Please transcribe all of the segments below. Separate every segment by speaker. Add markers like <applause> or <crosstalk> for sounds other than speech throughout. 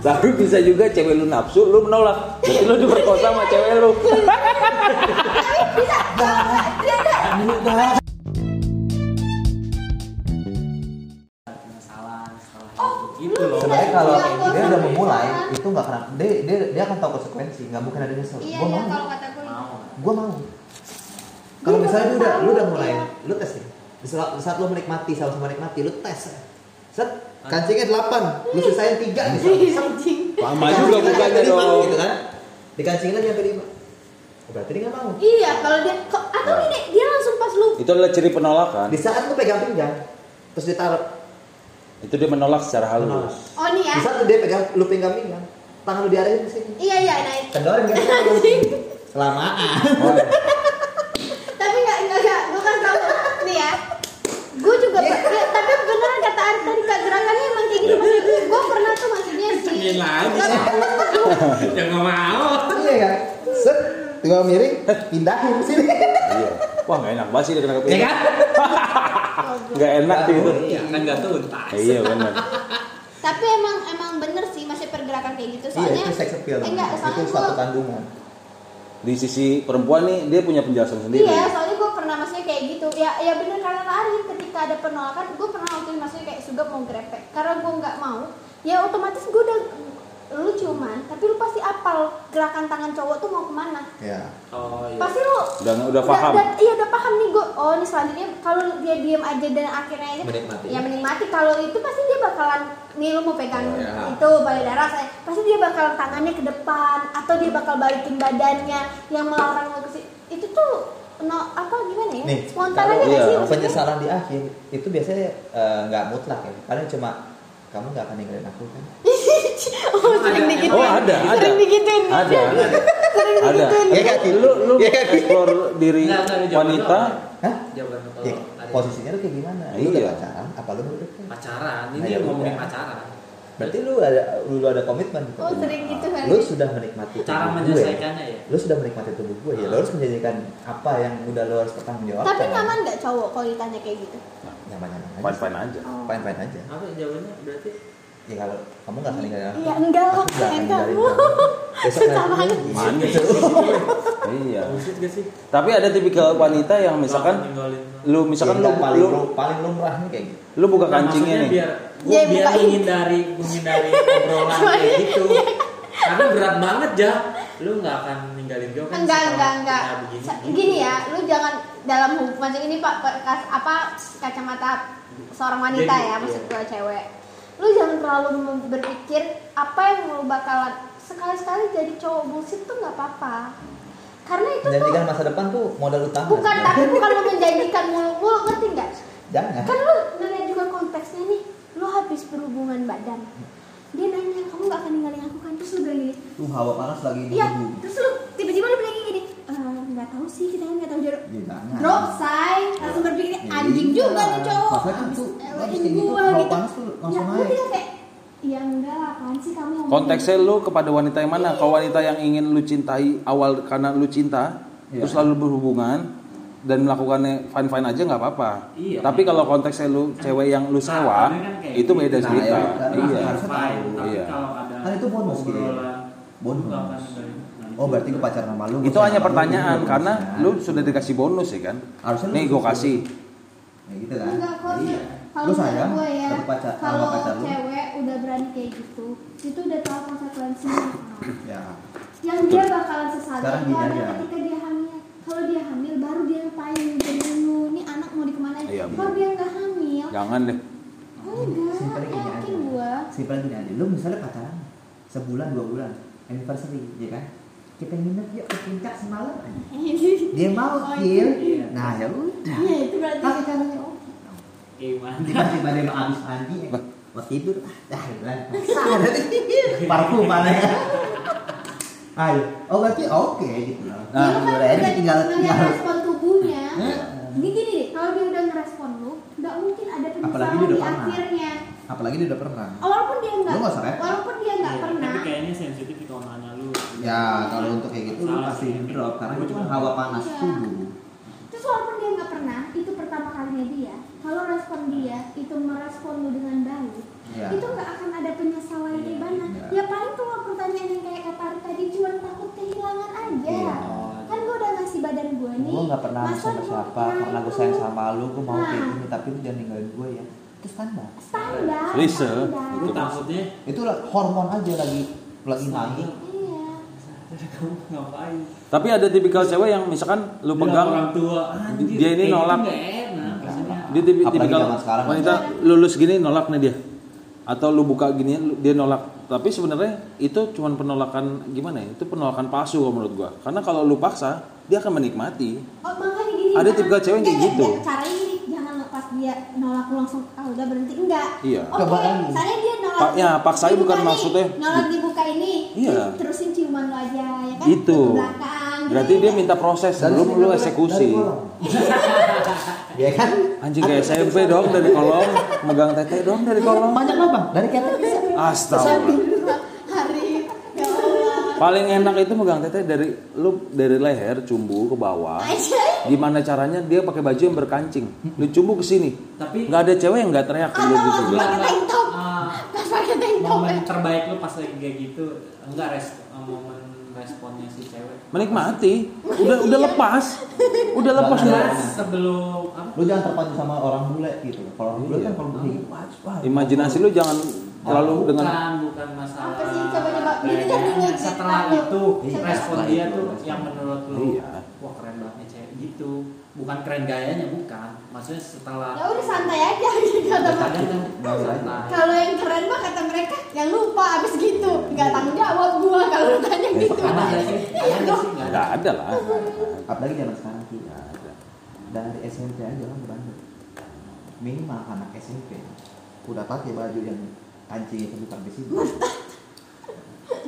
Speaker 1: Tapi bisa juga cewek lu nafsu, lu menolak. Berarti lu diperkosa sama cewek lu.
Speaker 2: Oh,
Speaker 3: gitu loh
Speaker 4: Sebenarnya kalau dia udah memulai itu nggak kena dia, dia dia akan tahu konsekuensi nggak mungkin ada nyesel.
Speaker 2: Iya
Speaker 4: gua
Speaker 2: iya
Speaker 4: mau.
Speaker 2: kalau kata gue
Speaker 3: mau.
Speaker 4: Gua mau. Kalau misalnya lu udah lu udah mulai
Speaker 2: iya.
Speaker 4: lu tes nih. Di saat, saat lu menikmati sama-sama menikmati lu tes. Set kancingnya 8 lu sisain 3 nih
Speaker 2: anjing.
Speaker 1: Lama juga bukannya
Speaker 4: lima,
Speaker 1: dong.
Speaker 4: gitu kan? Dikancingin lagi sampai 5 berarti dia nggak mau.
Speaker 2: Iya kalau dia kok atau
Speaker 1: Nah.
Speaker 2: ini dia langsung pas lu
Speaker 1: Itu adalah ciri penolakan.
Speaker 4: di saat lu pegang pinggang terus ditaruh
Speaker 1: Itu dia menolak secara
Speaker 4: Menolak.
Speaker 1: halus.
Speaker 2: oh nih ya?
Speaker 4: Di saat lu dia pegang lu pegang pinggang tangan lu diarahin ke sini.
Speaker 2: Iya iya itu
Speaker 4: kendorin kan <laughs> kelamaan.
Speaker 1: Oh,
Speaker 2: tapi nggak nggak nggak gue kan tahu nih ya gue juga
Speaker 4: Iya.
Speaker 2: ya, tapi beneran kata Arif tadi kak gerakannya emang kayak gitu maksudnya gue pernah tuh maksudnya si
Speaker 3: Kencengin lagi ya nggak mau
Speaker 4: iya kan set tinggal miring pindahin sini
Speaker 1: iya. Wah nggak enak banget sih dia kena
Speaker 4: ya
Speaker 1: kepinggang.
Speaker 4: kan <laughs>
Speaker 1: Nggak enak gitu.
Speaker 3: iya kan nggak tuntas
Speaker 1: Eh, iya benar.
Speaker 2: tapi emang emang bener sih masih pergerakan kayak gitu
Speaker 4: iya
Speaker 2: soalnya
Speaker 4: itu sex appeal
Speaker 2: eh, enggak soalnya
Speaker 4: itu satu
Speaker 2: gue
Speaker 4: kandungan
Speaker 1: Di sisi perempuan nih dia punya penjelasan sendiri.
Speaker 2: Iya, soalnya gue pernah maksudnya kayak gitu. Ya, ya bener karena Arif ketika ada penolakan, gue pernah waktu itu maksudnya kayak suga mau grepek. Karena gue nggak mau, ya otomatis gue udah lu ciuman, tapi lu pasti apal gerakan tangan cowok tuh mau ke mana.
Speaker 4: ya
Speaker 3: oh iya
Speaker 2: Pasti lu
Speaker 1: Udah udah paham.
Speaker 2: udah- iya udah paham nih gue. Oh ini selanjutnya kalau dia diam aja dan akhirnya ini
Speaker 4: Menikmati.
Speaker 2: ya menikmati. Kalau itu pasti dia bakalan nih lu mau pegang
Speaker 4: Oh, ya.
Speaker 2: itu darah saya pasti dia bakalan tangannya ke depan atau dia bakal balikin badannya yang melarang lu ke situ. Itu tuh no apa gimana ya?
Speaker 4: nih
Speaker 2: Spontan
Speaker 4: kalau
Speaker 2: aja
Speaker 1: iya,
Speaker 2: sih? maksudnya?
Speaker 4: penyesalan di akhir itu biasanya eh, nggak mutlak ya kadang cuma kamu nggak akan ninggalin aku kan <laughs> <laughs>
Speaker 2: oh sering
Speaker 3: Ada-
Speaker 2: digituin.
Speaker 1: Oh ada, ada.
Speaker 2: Sering digituin.
Speaker 1: Ada. <laughs>
Speaker 2: Sering
Speaker 1: Ada.
Speaker 2: digituin.
Speaker 4: Iya kan?
Speaker 1: Lu lu <laughs>
Speaker 4: kan?
Speaker 1: explore diri wanita.
Speaker 4: hah
Speaker 3: jawaban
Speaker 4: ya, posisinya lu kayak gimana lu udah
Speaker 1: Iya.
Speaker 4: pacaran apa lu udah
Speaker 3: pacaran ini
Speaker 4: Nah, ya
Speaker 3: ngomongin
Speaker 4: udah.
Speaker 3: pacaran
Speaker 4: berarti lu ada lu ada komitmen gitu.
Speaker 2: Oh sering gitu kan.
Speaker 4: lu sudah menikmati
Speaker 3: cara
Speaker 4: tubuh gue
Speaker 3: menyelesaikannya ya
Speaker 4: lu sudah menikmati tubuh gue ya lu harus menjanjikan apa yang udah lu harus pertanggungjawabkan
Speaker 2: Tapi nyaman nggak cowok kalau ditanya kayak gitu?
Speaker 4: nyaman nyaman aja
Speaker 1: Fine fine aja.
Speaker 2: Oh.
Speaker 4: fine fine aja
Speaker 3: apa jawabannya berarti
Speaker 4: ya kalau kamu nggak akan ninggalin aku
Speaker 2: Iya enggak lah,
Speaker 4: aku nggak akan ninggalin kamu besok
Speaker 2: Susah banget.
Speaker 1: Manis. Iya.
Speaker 3: gak sih
Speaker 1: Tapi ada tipikal wanita yang misalkan lu misalkan
Speaker 4: Ya,
Speaker 1: lu
Speaker 4: paling
Speaker 1: lu
Speaker 4: paling lumrah nih kayak gitu
Speaker 1: lu buka kancingnya nih.
Speaker 3: biar gua
Speaker 2: Dia
Speaker 3: biar menghindari menghindari obrolan kayak gitu karena berat banget ya lu nggak akan ninggalin gue kan
Speaker 2: Enggak, enggak, enggak.
Speaker 3: begini.
Speaker 2: Gini ya, lu jangan dalam hubungan ini Pak, apa kacamata seorang wanita
Speaker 3: Jadi,
Speaker 2: ya, maksud
Speaker 3: iya.
Speaker 2: gue cewek. Lu jangan terlalu berpikir apa yang lu bakalan sekali-sekali jadi cowok bullshit tuh nggak apa-apa. Karena itu tuh
Speaker 4: menjanjikan masa depan tuh modal utama.
Speaker 2: Bukan tapi bukan lu menjanjikan muluk-muluk ngerti nggak?
Speaker 4: jangan.
Speaker 2: Kan lu ngeliat juga konteksnya nih lu habis berhubungan badan dia nanya kamu gak akan ninggalin aku kan? Terus lu bilang gini
Speaker 4: tuh hawa panas lagi di
Speaker 2: iya terus lu tiba-tiba lu bilang gini "Eh, nggak tahu sih kita kan nggak tahu jodoh
Speaker 4: ya jangan
Speaker 2: drop say langsung berpikir
Speaker 4: Ya,
Speaker 2: anjing
Speaker 4: iya.
Speaker 2: juga nih cowok
Speaker 4: Maksudnya kan tuh, gitu,
Speaker 2: gua
Speaker 4: tuh langsung
Speaker 2: ya,
Speaker 4: naik.
Speaker 2: gua bilang kayak ya enggak lah apaan sih kamu ngomong
Speaker 1: Konteksnya
Speaker 2: gitu?"
Speaker 1: lu kepada wanita yang mana? Kalau wanita yang ingin lu cintai awal karena lu cinta,
Speaker 4: Iya.
Speaker 1: terus lalu berhubungan dan melakukannya fine fine aja nggak apa-apa.
Speaker 3: Iya.
Speaker 1: Tapi kalau konteksnya lu cewek yang lu sewa,
Speaker 3: Nah, kan
Speaker 1: itu beda
Speaker 4: gitu. Nah,
Speaker 1: cerita.
Speaker 4: ya
Speaker 1: iya.
Speaker 4: tahu.
Speaker 1: Iya.
Speaker 3: kalau ada
Speaker 4: Kan itu bonus gitu ya. Bonus.
Speaker 3: Lu
Speaker 4: oh berarti gue pacaran sama lu
Speaker 1: Itu hanya
Speaker 4: lu,
Speaker 1: pertanyaan
Speaker 4: itu
Speaker 1: karena
Speaker 4: bonusnya.
Speaker 1: lu sudah dikasih bonus ya kan?
Speaker 4: Harusnya lu
Speaker 1: Nih gue kasih.
Speaker 4: ya gitu kan.
Speaker 2: Enggak kok
Speaker 4: iya.
Speaker 2: kalau
Speaker 4: lu sayang
Speaker 2: gue ya
Speaker 4: pacar sama
Speaker 2: kalau
Speaker 4: pacar lu?
Speaker 2: cewek udah berani kayak gitu itu udah tahu konsekuensinya.
Speaker 4: Ya.
Speaker 2: Yang dia bakalan sesali
Speaker 4: Sekarang
Speaker 2: itu ada ketika dia hamil. Kalau dia hamil baru dia ngapain? Jadi lu ini anak mau dikemanain?
Speaker 1: Iya,
Speaker 2: kalau dia nggak hamil
Speaker 1: Jangan deh.
Speaker 2: oh enggak.
Speaker 4: Simpelnya gini aja.
Speaker 2: yakin gua.
Speaker 4: Simpelnya gini aja. Lu misalnya pacaran sebulan dua bulan anniversary ya kan kita nginep yuk ke puncak semalam. <laughs> Dia mau
Speaker 2: Oh,
Speaker 4: kill
Speaker 3: iya.
Speaker 4: nah ya udah.
Speaker 2: Iya itu berarti
Speaker 4: pakai caranya oke
Speaker 3: Gimana?
Speaker 4: tiba-tiba dia mau habis mandi ya. mau tidur. Ah dah bilang <laughs> parfum mana ya? Ayo. Oh berarti oke gitu. Loh
Speaker 2: Ya, lu kan
Speaker 4: udah
Speaker 2: udah
Speaker 4: tinggal tinggal
Speaker 2: respon tubuhnya. Ini gini deh kalau dia udah ngerespon lu nggak mungkin ada
Speaker 4: Apalagi
Speaker 2: penyesalan
Speaker 4: dia
Speaker 2: di
Speaker 4: udah pernah.
Speaker 2: akhirnya.
Speaker 4: Apalagi dia udah pernah.
Speaker 2: Walaupun dia nggak walaupun dia nggak
Speaker 3: Iya,
Speaker 2: pernah
Speaker 3: Tapi kayaknya sensitif itu nanya
Speaker 4: ya kalau untuk kayak gitu lu pasti
Speaker 3: sih.
Speaker 4: drop karena
Speaker 3: Gua
Speaker 4: itu kan hawa panas
Speaker 2: Iya.
Speaker 4: tubuh
Speaker 2: terus walaupun dia nggak pernah itu pertama kalinya dia kalau respon dia itu merespon lu dengan baik
Speaker 4: Iya.
Speaker 2: itu nggak akan ada penyesalan di mana
Speaker 4: Iya.
Speaker 2: ya paling cuma pertanyaan yang kayak kata tadi cuma takut kehilangan aja
Speaker 4: Iya.
Speaker 2: kan gue udah ngasih badan gue nih
Speaker 4: gue nggak pernah
Speaker 2: masa
Speaker 4: sama siapa
Speaker 2: nah,
Speaker 4: karena gue sayang sama lu gue mau kayak
Speaker 2: Nah.
Speaker 4: gini tapi lu jangan ninggalin gue ya itu standar
Speaker 2: standar
Speaker 1: Lisa.
Speaker 2: standar.
Speaker 3: Itu takutnya
Speaker 4: itu lah hormon aja lagi lagi naik
Speaker 2: iya
Speaker 3: kamu ngapain?
Speaker 1: Tapi ada tipikal cewek yang misalkan lu pegang
Speaker 3: orang tua. "Anjir,
Speaker 1: dia ini nolak.
Speaker 3: enak
Speaker 1: dia tipi- tipikal
Speaker 4: zaman sekarang.
Speaker 1: wanita lulus gini nolak nih dia. Atau lu buka gini dia nolak. Tapi sebenarnya itu cuman penolakan gimana ya? Itu penolakan palsu kalau menurut gua. Karena kalau lu paksa, dia akan menikmati.
Speaker 2: Oh makanya gini.
Speaker 1: Ada tipikal cewek yang kayak gitu.
Speaker 2: Caranya dia nolak lu langsung ah udah berhenti enggak.
Speaker 1: Iya.
Speaker 2: Oke,
Speaker 4: lagi.
Speaker 2: misalnya dia nolak.
Speaker 1: Pak- ya, paksain
Speaker 2: dibuka
Speaker 1: bukan
Speaker 2: nih,
Speaker 1: maksudnya.
Speaker 2: Nolak dibuka ini.
Speaker 1: Iya.
Speaker 2: terus- Terusin ciuman lu aja ya kan. Ke belakang.
Speaker 1: Berarti
Speaker 2: gitu
Speaker 1: dia
Speaker 2: ya.
Speaker 1: minta proses
Speaker 4: Dari
Speaker 1: belum lu eksekusi. <laughs>
Speaker 4: ya kan
Speaker 1: Anjing kayak SMP dong dari kolong, megang tete dong dari kolong.
Speaker 4: banyak bang dari ketek bisa
Speaker 1: Astagfirullah.
Speaker 2: Hari Allah.
Speaker 1: Paling enak itu megang tete dari lu dari leher cumbu ke bawah.
Speaker 2: Aja.
Speaker 1: Gimana caranya dia pakai baju yang berkancing? Lu cumbu ke sini.
Speaker 3: Tapi
Speaker 1: Nggak ada cewek yang nggak teriak
Speaker 2: Ah,
Speaker 1: lu gitu.
Speaker 2: Pakai tank top.
Speaker 3: Ah,
Speaker 2: Pas pakai tank top.
Speaker 3: momen terbaik lu pas lagi kayak gitu enggak res eh, momen responnya si cewek
Speaker 1: Menikmati. Udah udah lepas. Udah lepas
Speaker 3: sebelum apa
Speaker 4: lu jangan terpacu sama orang bule gitu kalau orang bule
Speaker 1: Iya.
Speaker 4: kan kalau bule
Speaker 1: Imajinasi lu jangan terlalu dengan
Speaker 3: bukan masalah
Speaker 2: Apa sih? Coba, coba. Ini
Speaker 3: kayaknya
Speaker 2: kan dulu
Speaker 3: setelah itu respon dia tuh yang menurut lu
Speaker 1: Iya.
Speaker 3: wah keren banget nih cewek gitu. Bukan keren gayanya bukan. Maksudnya setelah
Speaker 2: Ya udah santai aja <laughs> gitu kata
Speaker 3: Ya,
Speaker 2: mereka. Kalau yang keren mah kata mereka yang lupa abis gitu. Nggak tanggung jawab gua kalau lu tanya gitu.
Speaker 3: ada <laughs> nggak sih. Ada nggak ada.
Speaker 1: ada lah. <laughs>
Speaker 4: apalagi zaman sekarang sih dari SMP aja orang berani minimal anak SMP udah pakai baju yang kancing itu bukan di sini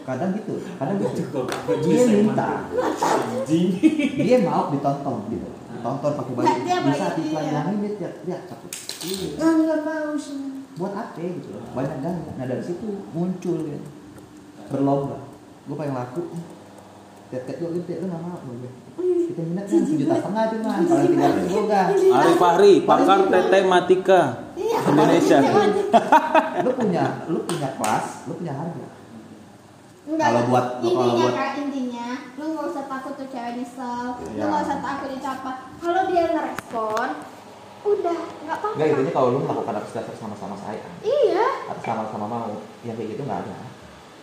Speaker 4: kadang gitu kadang gitu. Dia minta. dia mau ditonton gitu. Tonton pakai baju.
Speaker 2: Dia apalagi,
Speaker 4: iklan
Speaker 2: iya.
Speaker 4: yang ini dia dia takut
Speaker 2: Ah, nggak mau sih.
Speaker 4: buat apa gitu loh. Banyak gaya nah dari situ muncul gitu. Berlomba. Gue pengen laku. Tet gue gede lu nggak mau gue kita minat kan sejuta setengah cuma kalau tiga ratus gue gak
Speaker 1: Ari Fahri, pakar tete matika
Speaker 2: Iya.
Speaker 1: Indonesia.
Speaker 4: lu punya lu punya kelas lu punya harga
Speaker 2: Enggak.
Speaker 4: Kalau buat- kalau
Speaker 2: intinya
Speaker 4: buat-
Speaker 2: kak intinya lu nggak usah takut tuh cewek nyesel. Lu
Speaker 4: Iya.
Speaker 2: nggak usah takut itu apa. Kalau dia ngerespon, udah nggak apa-apa.
Speaker 4: Enggak intinya kalau lu melakukan atas dasar sama-sama sayang
Speaker 2: Iya.
Speaker 4: atau sama-sama mau yang kayak gitu nggak ada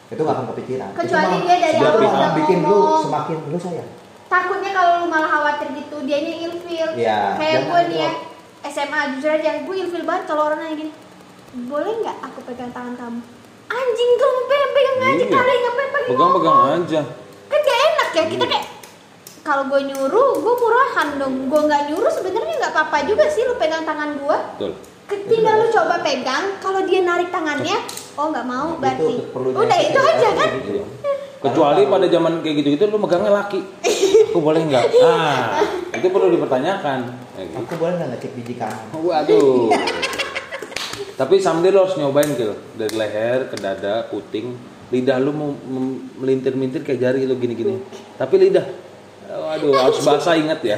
Speaker 4: itu nggak akan kepikiran
Speaker 2: Kecuali dia dari
Speaker 1: awal
Speaker 2: udah
Speaker 4: bikin lu semakin lu sayang
Speaker 2: Takutnya kalau lu malah khawatir gitu, dianya ilfil.
Speaker 4: Iya,
Speaker 2: Kayak
Speaker 4: jangan
Speaker 2: gue nih ya, SMA jujur aja, gue ilfil banget kalau orang nanya gini, boleh nggak aku pegang tangan kamu? Anjing pegang-pegang aja
Speaker 1: Iya.
Speaker 2: kali ngapain pakai
Speaker 1: Pegang-pegang
Speaker 2: ngomong?
Speaker 1: aja.
Speaker 2: kan gak enak ya kita
Speaker 1: Iya.
Speaker 2: kayak kalau gue nyuruh gue murahan dong gue nggak nyuruh sebenarnya nggak apa-apa juga sih lu pegang tangan gue
Speaker 1: Betul.
Speaker 2: ketika lu coba pegang kalau dia narik tangannya oh nggak mau
Speaker 4: Itu
Speaker 2: berarti
Speaker 4: perlu
Speaker 2: udah itu aja kan
Speaker 1: Iya. Kecuali pada zaman kayak gitu-gitu lu megangnya laki. <laughs> Aku boleh nggak? Ah, itu perlu dipertanyakan. Ya, gitu.
Speaker 4: aku boleh nggak ngecek biji kanan
Speaker 1: Waduh. <laughs> Tapi someday lo harus nyobain gitu dari leher ke dada, puting, lidah lu melintir-mintir kayak jari lu gini-gini. Tapi lidah, waduh harus basah inget ya.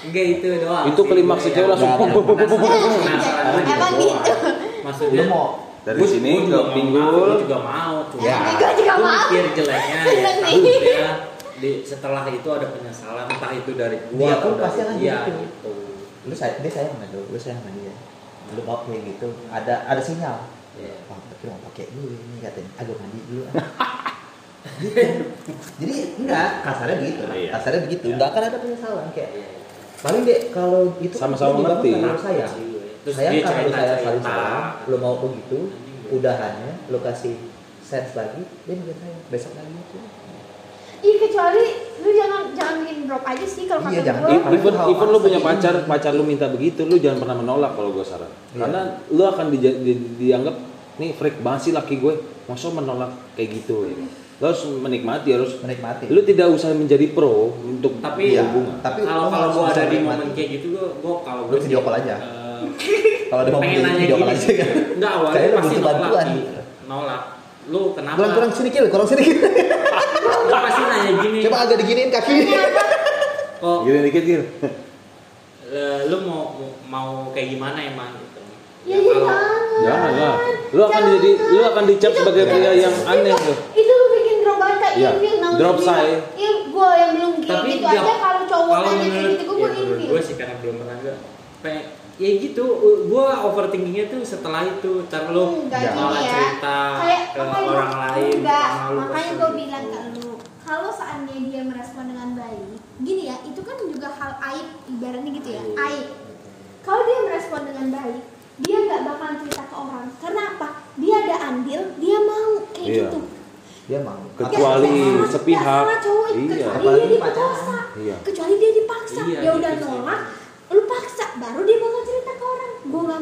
Speaker 3: enggak itu doang
Speaker 1: Itu klimaks
Speaker 3: gue
Speaker 1: cewek
Speaker 3: yang
Speaker 1: langsung
Speaker 2: Emang <laughs> gitu.
Speaker 3: maksudnya
Speaker 4: lu mau
Speaker 1: Dari
Speaker 3: gua-
Speaker 1: sini
Speaker 3: gua
Speaker 1: ke
Speaker 3: juga
Speaker 1: pinggul.
Speaker 3: juga mau tuh
Speaker 4: Ya.
Speaker 2: Gue juga mau.
Speaker 3: mikir jeleknya <laughs> ya takutnya di setelah itu ada penyesalan entah itu dari gua
Speaker 4: Dia
Speaker 3: atau
Speaker 4: pun pasti akan
Speaker 3: dia
Speaker 4: gitu.
Speaker 3: gitu
Speaker 4: lu say dia sayang sama lu lu sayang sama dia lu mau kayak gitu ada ada sinyal
Speaker 3: Iya.
Speaker 4: wah tapi mau pakai dulu ini katanya agak mandi dulu <laughs> gitu. jadi enggak kasarnya begitu
Speaker 1: Iya.
Speaker 4: kasarnya begitu
Speaker 1: Iya.
Speaker 4: enggak akan ada penyesalan kayak
Speaker 3: Iya.
Speaker 4: paling deh kalau itu kan
Speaker 1: Sama-sama mengerti.
Speaker 3: Terus
Speaker 4: sayang
Speaker 3: dia
Speaker 4: karena lu
Speaker 3: cerita
Speaker 4: sayang saling sayang lu mau begitu udahannya lu kasih sense lagi dia juga sayang besok lagi itu
Speaker 2: Ih kecuali lu jangan jangan bikin drop aja sih kalau
Speaker 4: Iya,
Speaker 2: kata
Speaker 4: jangan.
Speaker 2: gue.
Speaker 1: Even, even lu punya pacar,
Speaker 4: ini.
Speaker 1: pacar lu minta begitu, lu jangan pernah menolak kalau gue saran.
Speaker 4: Iya.
Speaker 1: Karena lu akan dija- di- dianggap nih freak banget sih laki gue, masa menolak kayak gitu. Ya. Lu harus menikmati, harus
Speaker 4: menikmati
Speaker 1: lu tidak usah menjadi pro untuk
Speaker 3: Tapi-
Speaker 4: Iya,
Speaker 1: hubungan.
Speaker 4: tapi
Speaker 3: kalau kalau
Speaker 4: bisa
Speaker 3: ada di momen kayak gitu gua gua kalau gua
Speaker 4: video call aja.
Speaker 3: eh,
Speaker 4: kalau ada momen
Speaker 3: pengen
Speaker 4: gitu video call aja kan
Speaker 3: enggak awalnya pasti nolak nolak lu kenapa?
Speaker 4: Kurang kurang sini kil kurang sini kil
Speaker 3: lu pasti nanya gini.
Speaker 4: Coba agak diginiin kaki.
Speaker 3: Kok?
Speaker 1: Gini dikit gitu.
Speaker 3: eh, lu mau mau kayak gimana emang gitu?
Speaker 1: Lu akan
Speaker 2: Jangan
Speaker 1: jadi-
Speaker 2: kan.
Speaker 1: lu akan dicap sebagai pria yang aneh
Speaker 2: itu,
Speaker 1: tuh.
Speaker 2: Itu lu bikin
Speaker 1: Iya,
Speaker 2: ilfil
Speaker 1: drop say.
Speaker 2: Iya, gue yang belum kayak
Speaker 3: tapi
Speaker 2: gitu aja kalau cowok
Speaker 3: kalau
Speaker 2: nanya kayak gitu gue
Speaker 3: ya,
Speaker 2: gue
Speaker 3: sih karena belum pernah enggak kayak ya gitu gue overthinkingnya tuh setelah itu ntar lu
Speaker 2: Enggak
Speaker 4: Ya,
Speaker 2: gini
Speaker 3: malah
Speaker 2: ya.
Speaker 3: cerita
Speaker 2: Kayak
Speaker 3: ke orang lain
Speaker 2: Enggak, makanya gue bilang ke lu kalau seandainya dia merespon dengan baik, gini ya, itu kan juga hal aib ibaratnya gitu ya,
Speaker 3: Iya.
Speaker 2: aib. Kalau dia merespon dengan baik, dia nggak bakalan cerita ke orang. Karena apa? Dia ada andil, dia mau kayak
Speaker 1: Iya.
Speaker 2: gitu.
Speaker 4: dia mau
Speaker 1: Kecuali
Speaker 2: salah-
Speaker 1: sepihak.
Speaker 2: salah cowok,
Speaker 1: Iya.
Speaker 2: kecuali
Speaker 4: Apalagi
Speaker 2: dia dipaksa.
Speaker 1: Iya.
Speaker 2: Kecuali dia dipaksa,
Speaker 3: Iya,
Speaker 2: dia udah
Speaker 3: gitu
Speaker 2: nolak, lu paksa, baru dia mau Була